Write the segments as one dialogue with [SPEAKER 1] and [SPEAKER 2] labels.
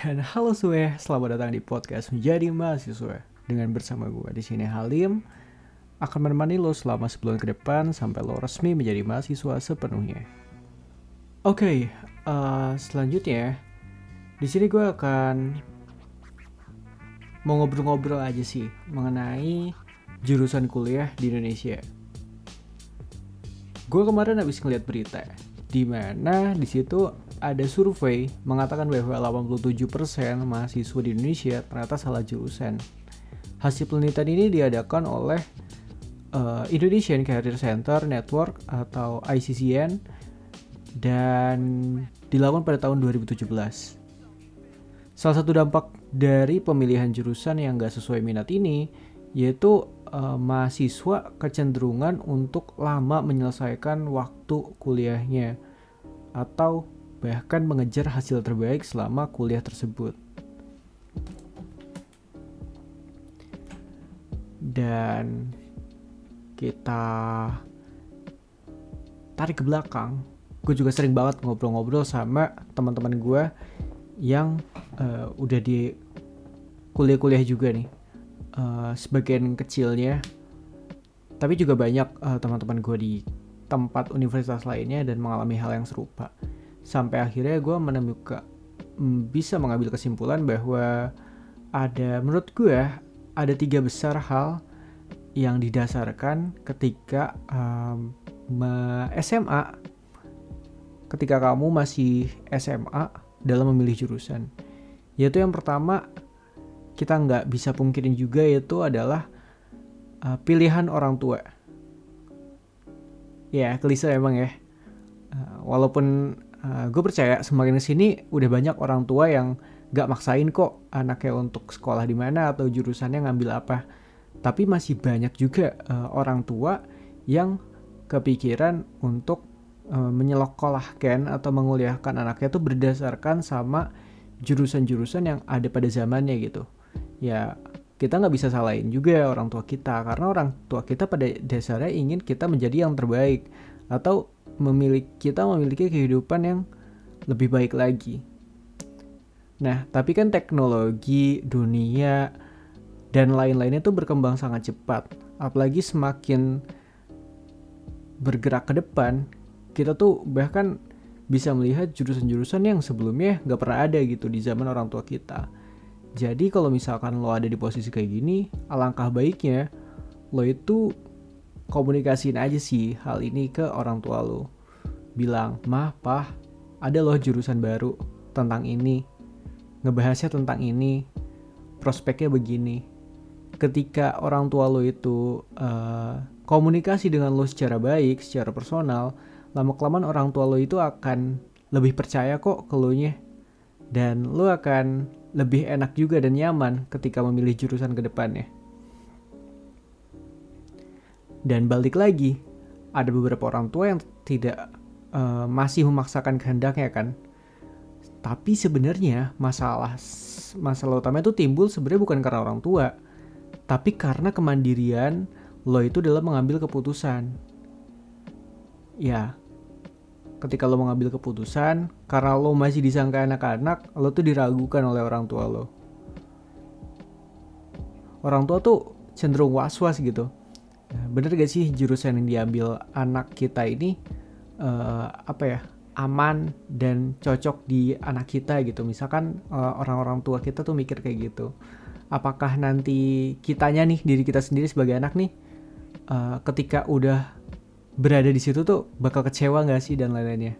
[SPEAKER 1] Dan halo Sue, selamat datang di podcast Menjadi Mahasiswa Dengan bersama gue di sini Halim Akan menemani lo selama sebulan ke depan Sampai lo resmi menjadi mahasiswa sepenuhnya Oke, okay, uh, selanjutnya di sini gue akan mau ngobrol-ngobrol aja sih mengenai jurusan kuliah di Indonesia. Gue kemarin habis ngeliat berita di mana di situ ada survei mengatakan bahwa 87% mahasiswa di Indonesia ternyata salah jurusan. Hasil penelitian ini diadakan oleh uh, Indonesian Career Center Network atau ICCN dan dilakukan pada tahun 2017. Salah satu dampak dari pemilihan jurusan yang gak sesuai minat ini yaitu uh, mahasiswa kecenderungan untuk lama menyelesaikan waktu kuliahnya atau bahkan mengejar hasil terbaik selama kuliah tersebut. Dan kita tarik ke belakang, gue juga sering banget ngobrol-ngobrol sama teman-teman gue yang uh, udah di kuliah-kuliah juga nih. Uh, sebagian kecilnya, tapi juga banyak uh, teman-teman gue di tempat universitas lainnya dan mengalami hal yang serupa sampai akhirnya gue menemukan mm, bisa mengambil kesimpulan bahwa ada menurut gue ada tiga besar hal yang didasarkan ketika um, SMA ketika kamu masih SMA dalam memilih jurusan. Yaitu yang pertama kita nggak bisa pungkirin juga yaitu adalah uh, pilihan orang tua. Ya klise emang ya. Uh, walaupun uh, eh, gue percaya semakin ke sini udah banyak orang tua yang gak maksain kok anaknya untuk sekolah di mana atau jurusannya ngambil apa. Tapi masih banyak juga uh, orang tua yang kepikiran untuk uh, menyekolahkan atau menguliahkan anaknya itu berdasarkan sama jurusan-jurusan yang ada pada zamannya gitu. Ya kita nggak bisa salahin juga orang tua kita karena orang tua kita pada dasarnya ingin kita menjadi yang terbaik atau memiliki kita memiliki kehidupan yang lebih baik lagi. Nah, tapi kan teknologi dunia dan lain-lainnya itu berkembang sangat cepat. Apalagi semakin bergerak ke depan, kita tuh bahkan bisa melihat jurusan-jurusan yang sebelumnya nggak pernah ada gitu di zaman orang tua kita. Jadi kalau misalkan lo ada di posisi kayak gini, alangkah baiknya lo itu komunikasiin aja sih hal ini ke orang tua lo. Bilang, mah, pah, ada loh jurusan baru tentang ini. Ngebahasnya tentang ini. Prospeknya begini. Ketika orang tua lo itu uh, komunikasi dengan lo secara baik, secara personal, lama-kelamaan orang tua lo itu akan lebih percaya kok ke lo nya. Dan lo akan lebih enak juga dan nyaman ketika memilih jurusan ke depannya. Dan balik lagi, ada beberapa orang tua yang tidak uh, masih memaksakan kehendaknya kan. Tapi sebenarnya masalah masalah utama itu timbul sebenarnya bukan karena orang tua, tapi karena kemandirian lo itu dalam mengambil keputusan. Ya, ketika lo mengambil keputusan, karena lo masih disangka anak-anak, lo tuh diragukan oleh orang tua lo. Orang tua tuh cenderung was-was gitu bener gak sih jurusan yang diambil anak kita ini uh, apa ya aman dan cocok di anak kita gitu? Misalkan eh, orang-orang tua kita tuh mikir kayak gitu. Apakah nanti kitanya nih diri kita sendiri sebagai anak nih uh, ketika udah berada di situ tuh bakal kecewa gak sih dan lain-lainnya?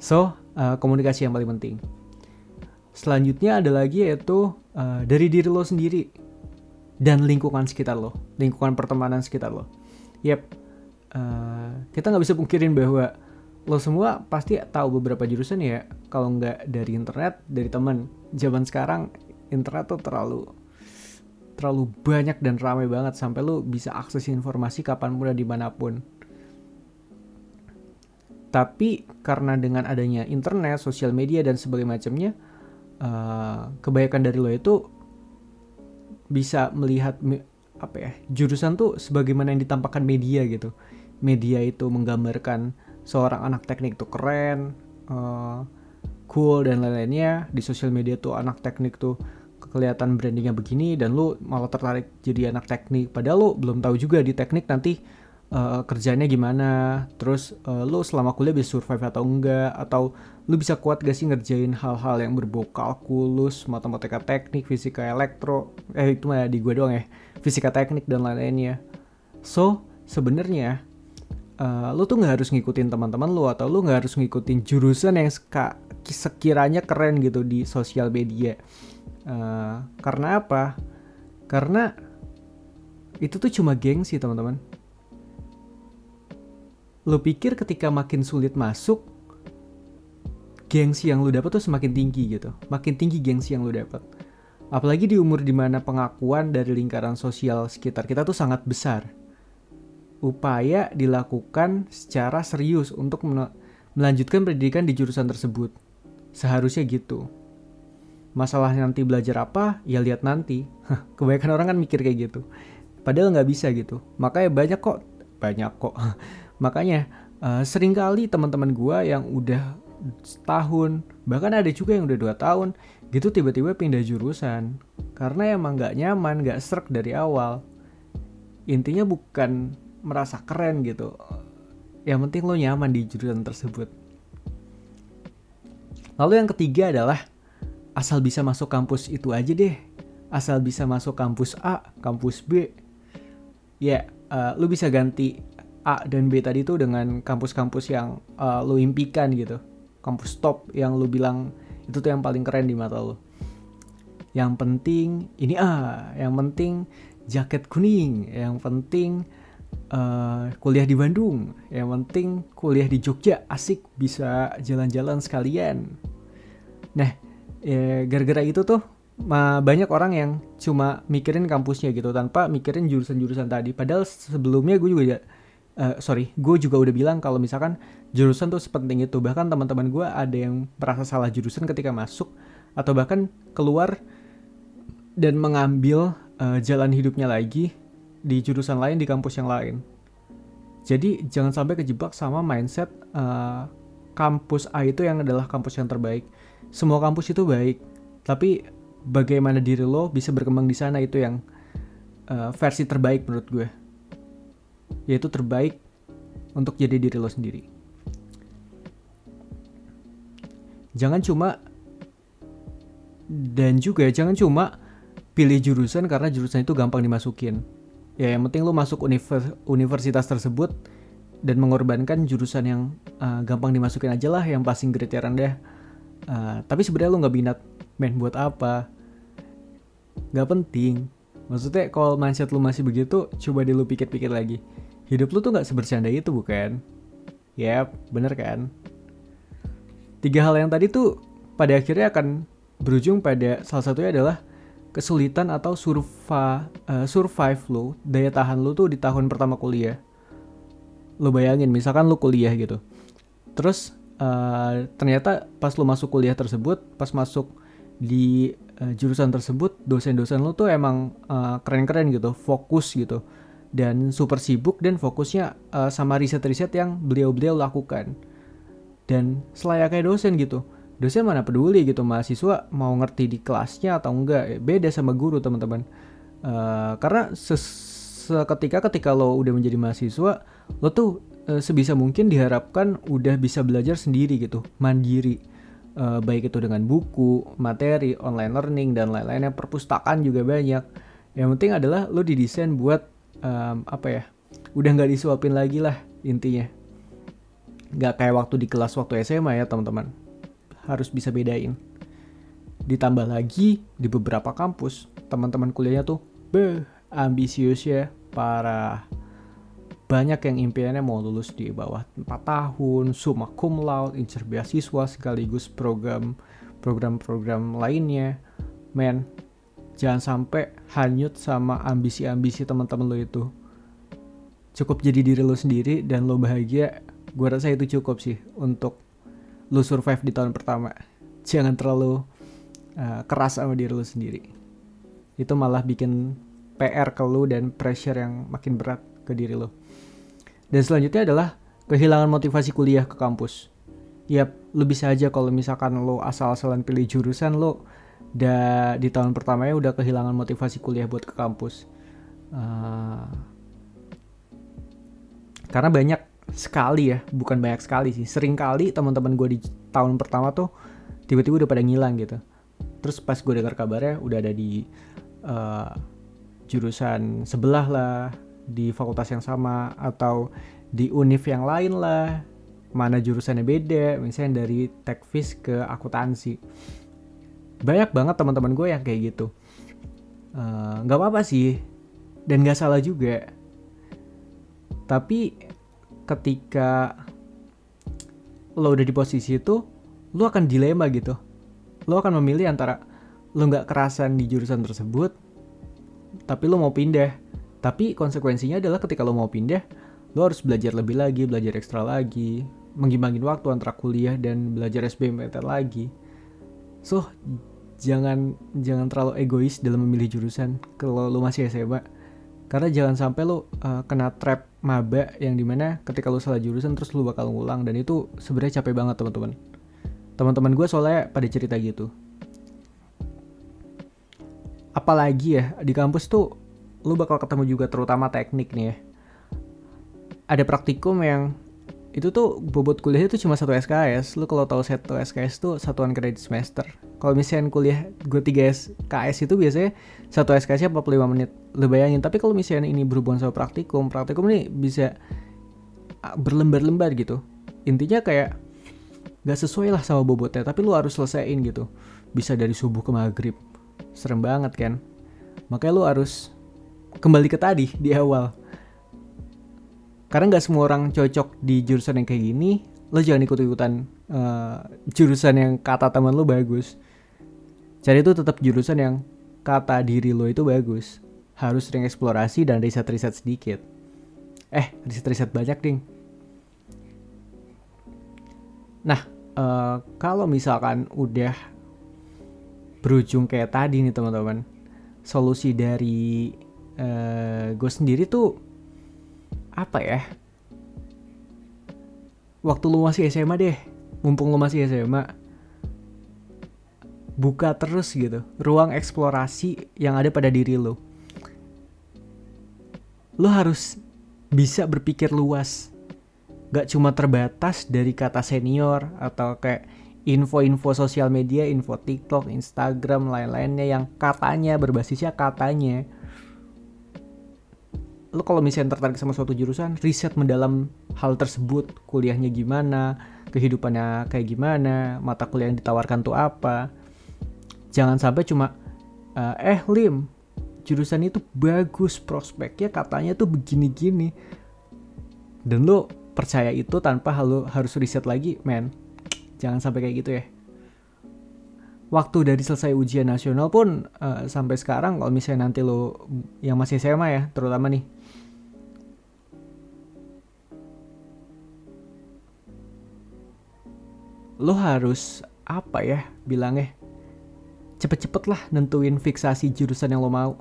[SPEAKER 1] So uh, komunikasi yang paling penting. Selanjutnya ada lagi yaitu uh, dari diri lo sendiri dan lingkungan sekitar lo, lingkungan pertemanan sekitar lo. Yep, uh, kita nggak bisa pungkirin bahwa lo semua pasti tahu beberapa jurusan ya, kalau nggak dari internet, dari teman. Zaman sekarang internet tuh terlalu terlalu banyak dan ramai banget sampai lo bisa akses informasi kapan pun dan di mana pun. Tapi karena dengan adanya internet, sosial media dan sebagainya macamnya, uh, kebanyakan dari lo itu bisa melihat apa ya jurusan tuh sebagaimana yang ditampakkan media gitu. Media itu menggambarkan seorang anak teknik itu keren uh, cool dan lain-lainnya. Di sosial media tuh anak teknik tuh kelihatan brandingnya begini dan lu malah tertarik jadi anak teknik. Padahal lu belum tahu juga di teknik nanti uh, kerjanya gimana. Terus uh, lu selama kuliah bisa survive atau enggak? Atau lu bisa kuat gak sih ngerjain hal-hal yang berbau kalkulus matematika teknik fisika elektro eh itu mah di gue doang ya fisika teknik dan lain-lainnya. So sebenarnya uh, lu tuh nggak harus ngikutin teman-teman lu atau lu nggak harus ngikutin jurusan yang sekiranya keren gitu di sosial media. Uh, karena apa? Karena itu tuh cuma gengsi teman-teman. Lu pikir ketika makin sulit masuk gengsi yang lu dapat tuh semakin tinggi gitu makin tinggi gengsi yang lu dapat apalagi di umur di mana pengakuan dari lingkaran sosial sekitar kita tuh sangat besar upaya dilakukan secara serius untuk melanjutkan pendidikan di jurusan tersebut. Seharusnya gitu. Masalah nanti belajar apa, ya lihat nanti. Kebanyakan orang kan mikir kayak gitu. Padahal nggak bisa gitu. Makanya banyak kok, banyak kok. Makanya uh, sering kali teman-teman gua yang udah setahun, bahkan ada juga yang udah dua tahun, gitu tiba-tiba pindah jurusan. Karena emang nggak nyaman, nggak serak dari awal. Intinya bukan merasa keren gitu. Yang penting lo nyaman di jurusan tersebut. Lalu yang ketiga adalah asal bisa masuk kampus itu aja deh. Asal bisa masuk kampus A kampus B. Ya uh, lo bisa ganti A dan B tadi tuh dengan kampus-kampus yang uh, lo impikan gitu kampus top yang lo bilang itu tuh yang paling keren di mata lo yang penting ini A yang penting jaket kuning yang penting uh, kuliah di Bandung yang penting kuliah di Jogja asik bisa jalan-jalan sekalian. Nah ya, gara-gara itu tuh banyak orang yang cuma mikirin kampusnya gitu tanpa mikirin jurusan-jurusan tadi. Padahal sebelumnya gue juga uh, sorry gue juga udah bilang kalau misalkan jurusan tuh sepenting itu bahkan teman-teman gue ada yang merasa salah jurusan ketika masuk atau bahkan keluar dan mengambil uh, jalan hidupnya lagi di jurusan lain di kampus yang lain. Jadi jangan sampai kejebak sama mindset uh, kampus A itu yang adalah kampus yang terbaik. Semua kampus itu baik, tapi bagaimana diri lo bisa berkembang di sana itu yang uh, versi terbaik menurut gue. Yaitu terbaik untuk jadi diri lo sendiri. Jangan cuma dan juga jangan cuma pilih jurusan karena jurusan itu gampang dimasukin. Ya yang penting lu masuk univers universitas tersebut dan mengorbankan jurusan yang uh, gampang dimasukin aja lah yang passing grade rendah. Uh, tapi sebenarnya lu nggak minat main buat apa. Nggak penting. Maksudnya kalau mindset lu masih begitu coba dulu pikir-pikir lagi hidup lu tuh nggak sebercanda itu bukan Yap, bener kan? Tiga hal yang tadi tuh pada akhirnya akan berujung pada salah satunya adalah kesulitan atau surva, uh, survive lo, daya tahan lo tuh di tahun pertama kuliah. Lo bayangin, misalkan lo kuliah gitu. Terus uh, ternyata pas lo masuk kuliah tersebut, pas masuk di uh, jurusan tersebut, dosen-dosen lo tuh emang keren keren-keren gitu, fokus gitu. Dan super sibuk dan fokusnya uh, sama riset-riset yang beliau-beliau lakukan. Dan selayaknya dosen gitu. Dosen mana peduli gitu mahasiswa mau ngerti di kelasnya atau enggak. Beda sama guru teman-teman. Uh, karena seketika ketika lo udah menjadi mahasiswa lo tuh uh, sebisa mungkin diharapkan udah bisa belajar sendiri gitu mandiri. Uh, baik itu dengan buku materi online learning dan lain-lainnya. Perpustakaan juga banyak. Yang penting adalah lo didesain buat um, apa ya udah nggak disuapin lagi lah intinya nggak kayak waktu di kelas waktu SMA ya teman-teman harus bisa bedain. Ditambah lagi di beberapa kampus, teman-teman kuliahnya tuh beh ambisius ya, para banyak yang impiannya mau lulus di bawah 4 tahun, summa cum laude, incer beasiswa sekaligus program program-program lainnya. Men, jangan sampai hanyut sama ambisi-ambisi teman-teman lo itu. Cukup jadi diri lo sendiri dan lo bahagia, gue rasa itu cukup sih untuk lu survive di tahun pertama. Jangan terlalu uh, keras sama diri lu sendiri. Itu malah bikin PR ke lu dan pressure yang makin berat ke diri lu dan selanjutnya adalah kehilangan motivasi kuliah ke kampus. Ya lu bisa aja kalau misalkan lo asal-asalan pilih jurusan lo da di tahun pertamanya udah kehilangan motivasi kuliah buat ke kampus. Uh, karena banyak sekali ya bukan banyak sekali sih sering kali teman-teman gue di tahun pertama tuh tiba-tiba udah pada ngilang gitu. Terus pas gue dengar kabarnya udah ada di uh, jurusan sebelah lah di fakultas yang sama atau di univ yang lain lah. Mana jurusannya beda misalnya dari tekvis ke akuntansi banyak banget teman-teman gue yang kayak gitu. Eh, nggak uh, apa-apa sih. Dan nggak salah juga. Tapi ketika lo udah di posisi itu lo akan dilema gitu. Lo akan memilih antara lo nggak kerasan di jurusan tersebut tapi lo mau pindah. Tapi konsekuensinya adalah ketika lo mau pindah lo harus belajar lebih lagi belajar ekstra lagi mengimbangin waktu antara kuliah dan belajar SBMPTN lagi so jangan jangan terlalu egois dalam memilih jurusan kalau lo masih SMA karena jangan sampai lo uh, kena trap maba yang di mana ketika lo salah jurusan terus lo bakal ngulang. Dan itu sebenarnya capek banget teman-teman. Teman-teman gue soalnya pada cerita gitu. Apalagi ya di kampus tuh lo bakal ketemu juga terutama teknik nih ya. Ada praktikum yang itu tuh bobot kuliahnya tuh cuma satu SKS lu kalau tahu satu SKS tuh satuan kredit semester. Kalau misalnya kuliah gue 3 SKS itu biasanya satu SKS nya 45 menit. Lu bayangin tapi kalau misalnya ini berhubungan sama praktikum praktikum ini bisa ah, berlembar-lembar gitu. Intinya kayak gak sesuai lah sama bobotnya tapi lu harus selesaiin gitu. Bisa dari subuh ke maghrib. Serem banget kan? Makanya lu harus kembali ke tadi di awal karena nggak semua orang cocok di jurusan yang kayak gini lo jangan ikut ikutan uh, eh, jurusan yang kata teman lo bagus. Cari itu tetap jurusan yang kata diri lo itu bagus. Harus sering eksplorasi dan riset-riset sedikit. Eh riset-riset banyak ding. Nah uh, kalau misalkan udah berujung kayak tadi nih teman-teman solusi dari uh, gue sendiri tuh apa ya? Waktu lu masih SMA deh. Mumpung lu masih SMA buka terus gitu. Ruang eksplorasi yang ada pada diri lu. Lu harus bisa berpikir luas. Gak cuma terbatas dari kata senior atau kayak info-info sosial media, info TikTok, Instagram, lain-lainnya yang katanya berbasisnya katanya lo kalau misalnya tertarik sama suatu jurusan riset mendalam hal tersebut kuliahnya gimana kehidupannya kayak gimana mata kuliah yang ditawarkan tuh apa. Jangan sampai cuma eh, eh lim jurusan itu bagus prospeknya katanya tuh begini-gini. Dan lo percaya itu tanpa lo harus riset lagi men. Jangan sampai kayak gitu ya waktu dari selesai ujian nasional pun uh, sampai sekarang kalau misalnya nanti lo yang masih SMA ya terutama nih lo harus apa ya bilangnya cepet-cepet lah nentuin fiksasi jurusan yang lo mau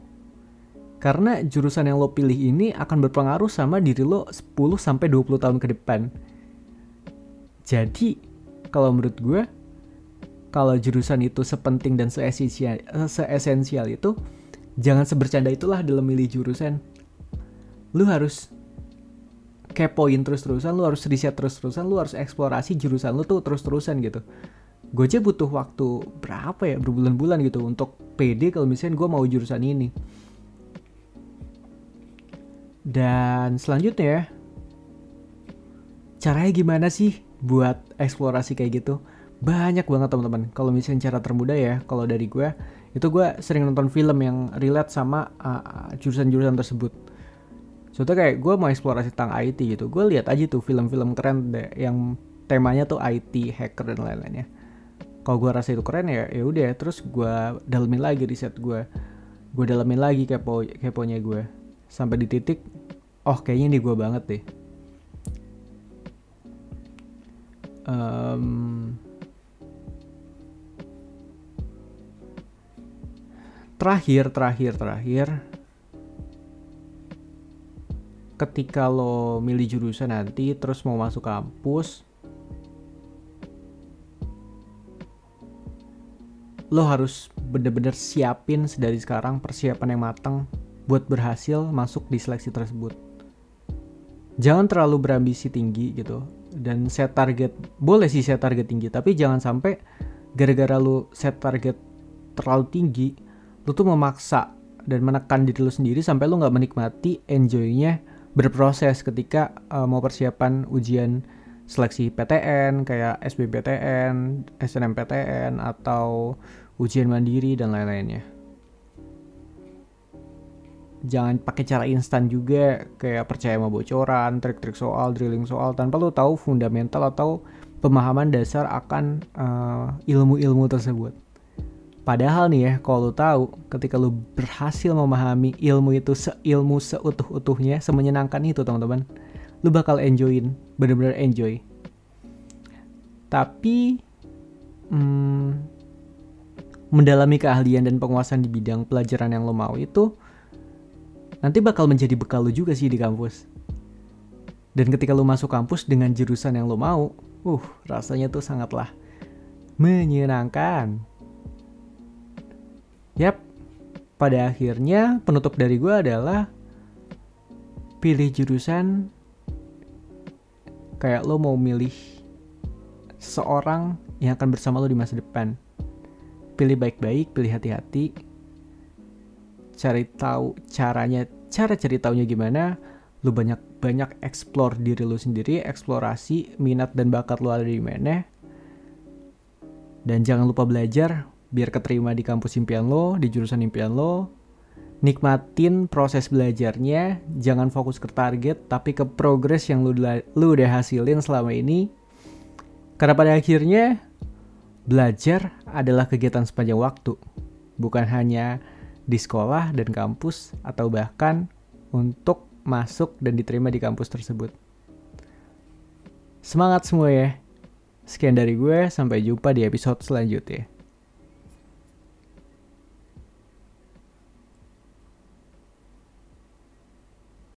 [SPEAKER 1] karena jurusan yang lo pilih ini akan berpengaruh sama diri lo 10 sampai 20 tahun ke depan. Jadi, kalau menurut gue, kalau jurusan itu sepenting dan seesensial, seesensial itu, jangan sebercanda itulah dalam milih jurusan. Lu harus kepoin terus-terusan, lu harus riset terus-terusan, lu harus eksplorasi jurusan lu tuh terus-terusan gitu. Gue aja butuh waktu berapa ya, berbulan-bulan gitu untuk pede kalau misalnya gue mau jurusan ini. Dan selanjutnya ya, caranya gimana sih buat eksplorasi kayak gitu? Banyak banget teman-teman. Kalau misalnya cara termudah ya, kalau dari gue, itu gue sering nonton film yang relate sama uh, jurusan-jurusan tersebut Contohnya kayak gue mau eksplorasi tentang IT gitu, gue lihat aja tuh film-film keren deh yang temanya tuh IT, hacker dan lain-lainnya. Kalau gue rasa itu keren ya, ya udah. Terus gue dalemin lagi riset gue, gue dalemin lagi kepo keponya gue, sampai di titik, oh kayaknya ini gue banget deh. Um, terakhir terakhir terakhir ketika lo milih jurusan nanti terus mau masuk kampus lo harus bener-bener siapin dari sekarang persiapan yang matang buat berhasil masuk di seleksi tersebut. Jangan terlalu berambisi tinggi gitu dan set target boleh sih set target tinggi tapi jangan sampai gara-gara lo set target terlalu tinggi lu tuh memaksa dan menekan diri lu sendiri sampai lu nggak menikmati enjoynya berproses ketika uh, mau persiapan ujian seleksi PTN kayak SBPTN, SNMPTN atau ujian mandiri dan lain-lainnya. Jangan pakai cara instan juga kayak percaya sama bocoran, trik-trik soal, drilling soal tanpa lo tahu fundamental atau pemahaman dasar akan uh, ilmu-ilmu tersebut. Padahal nih ya, kalau lo tahu ketika lo berhasil memahami ilmu itu seilmu seutuh-utuhnya, semenyenangkan itu teman-teman lu bakal enjoyin bener-bener enjoy. Tapi hmm, mendalami keahlian dan penguasaan di bidang pelajaran yang lo mau itu nanti bakal menjadi bekal lo juga sih di kampus. Dan ketika lo masuk kampus dengan jurusan yang lo mau uh rasanya tuh sangatlah menyenangkan yap pada akhirnya penutup dari gue adalah pilih jurusan kayak lo mau milih seseorang yang akan bersama lo di masa depan. Pilih baik-baik, pilih hati-hati. Cari tahu caranya, cara cari taunya gimana. Lo banyak-banyak explore diri lo sendiri, eksplorasi minat dan bakat lo ada di mana. Dan jangan lupa belajar biar keterima di kampus impian lo, di jurusan impian lo, nikmatin proses belajarnya, jangan fokus ke target, tapi ke progres yang lu, lu udah hasilin selama ini. Karena pada akhirnya, belajar adalah kegiatan sepanjang waktu, bukan hanya di sekolah dan kampus, atau bahkan untuk masuk dan diterima di kampus tersebut. Semangat semua ya! Sekian dari gue, sampai jumpa di episode selanjutnya.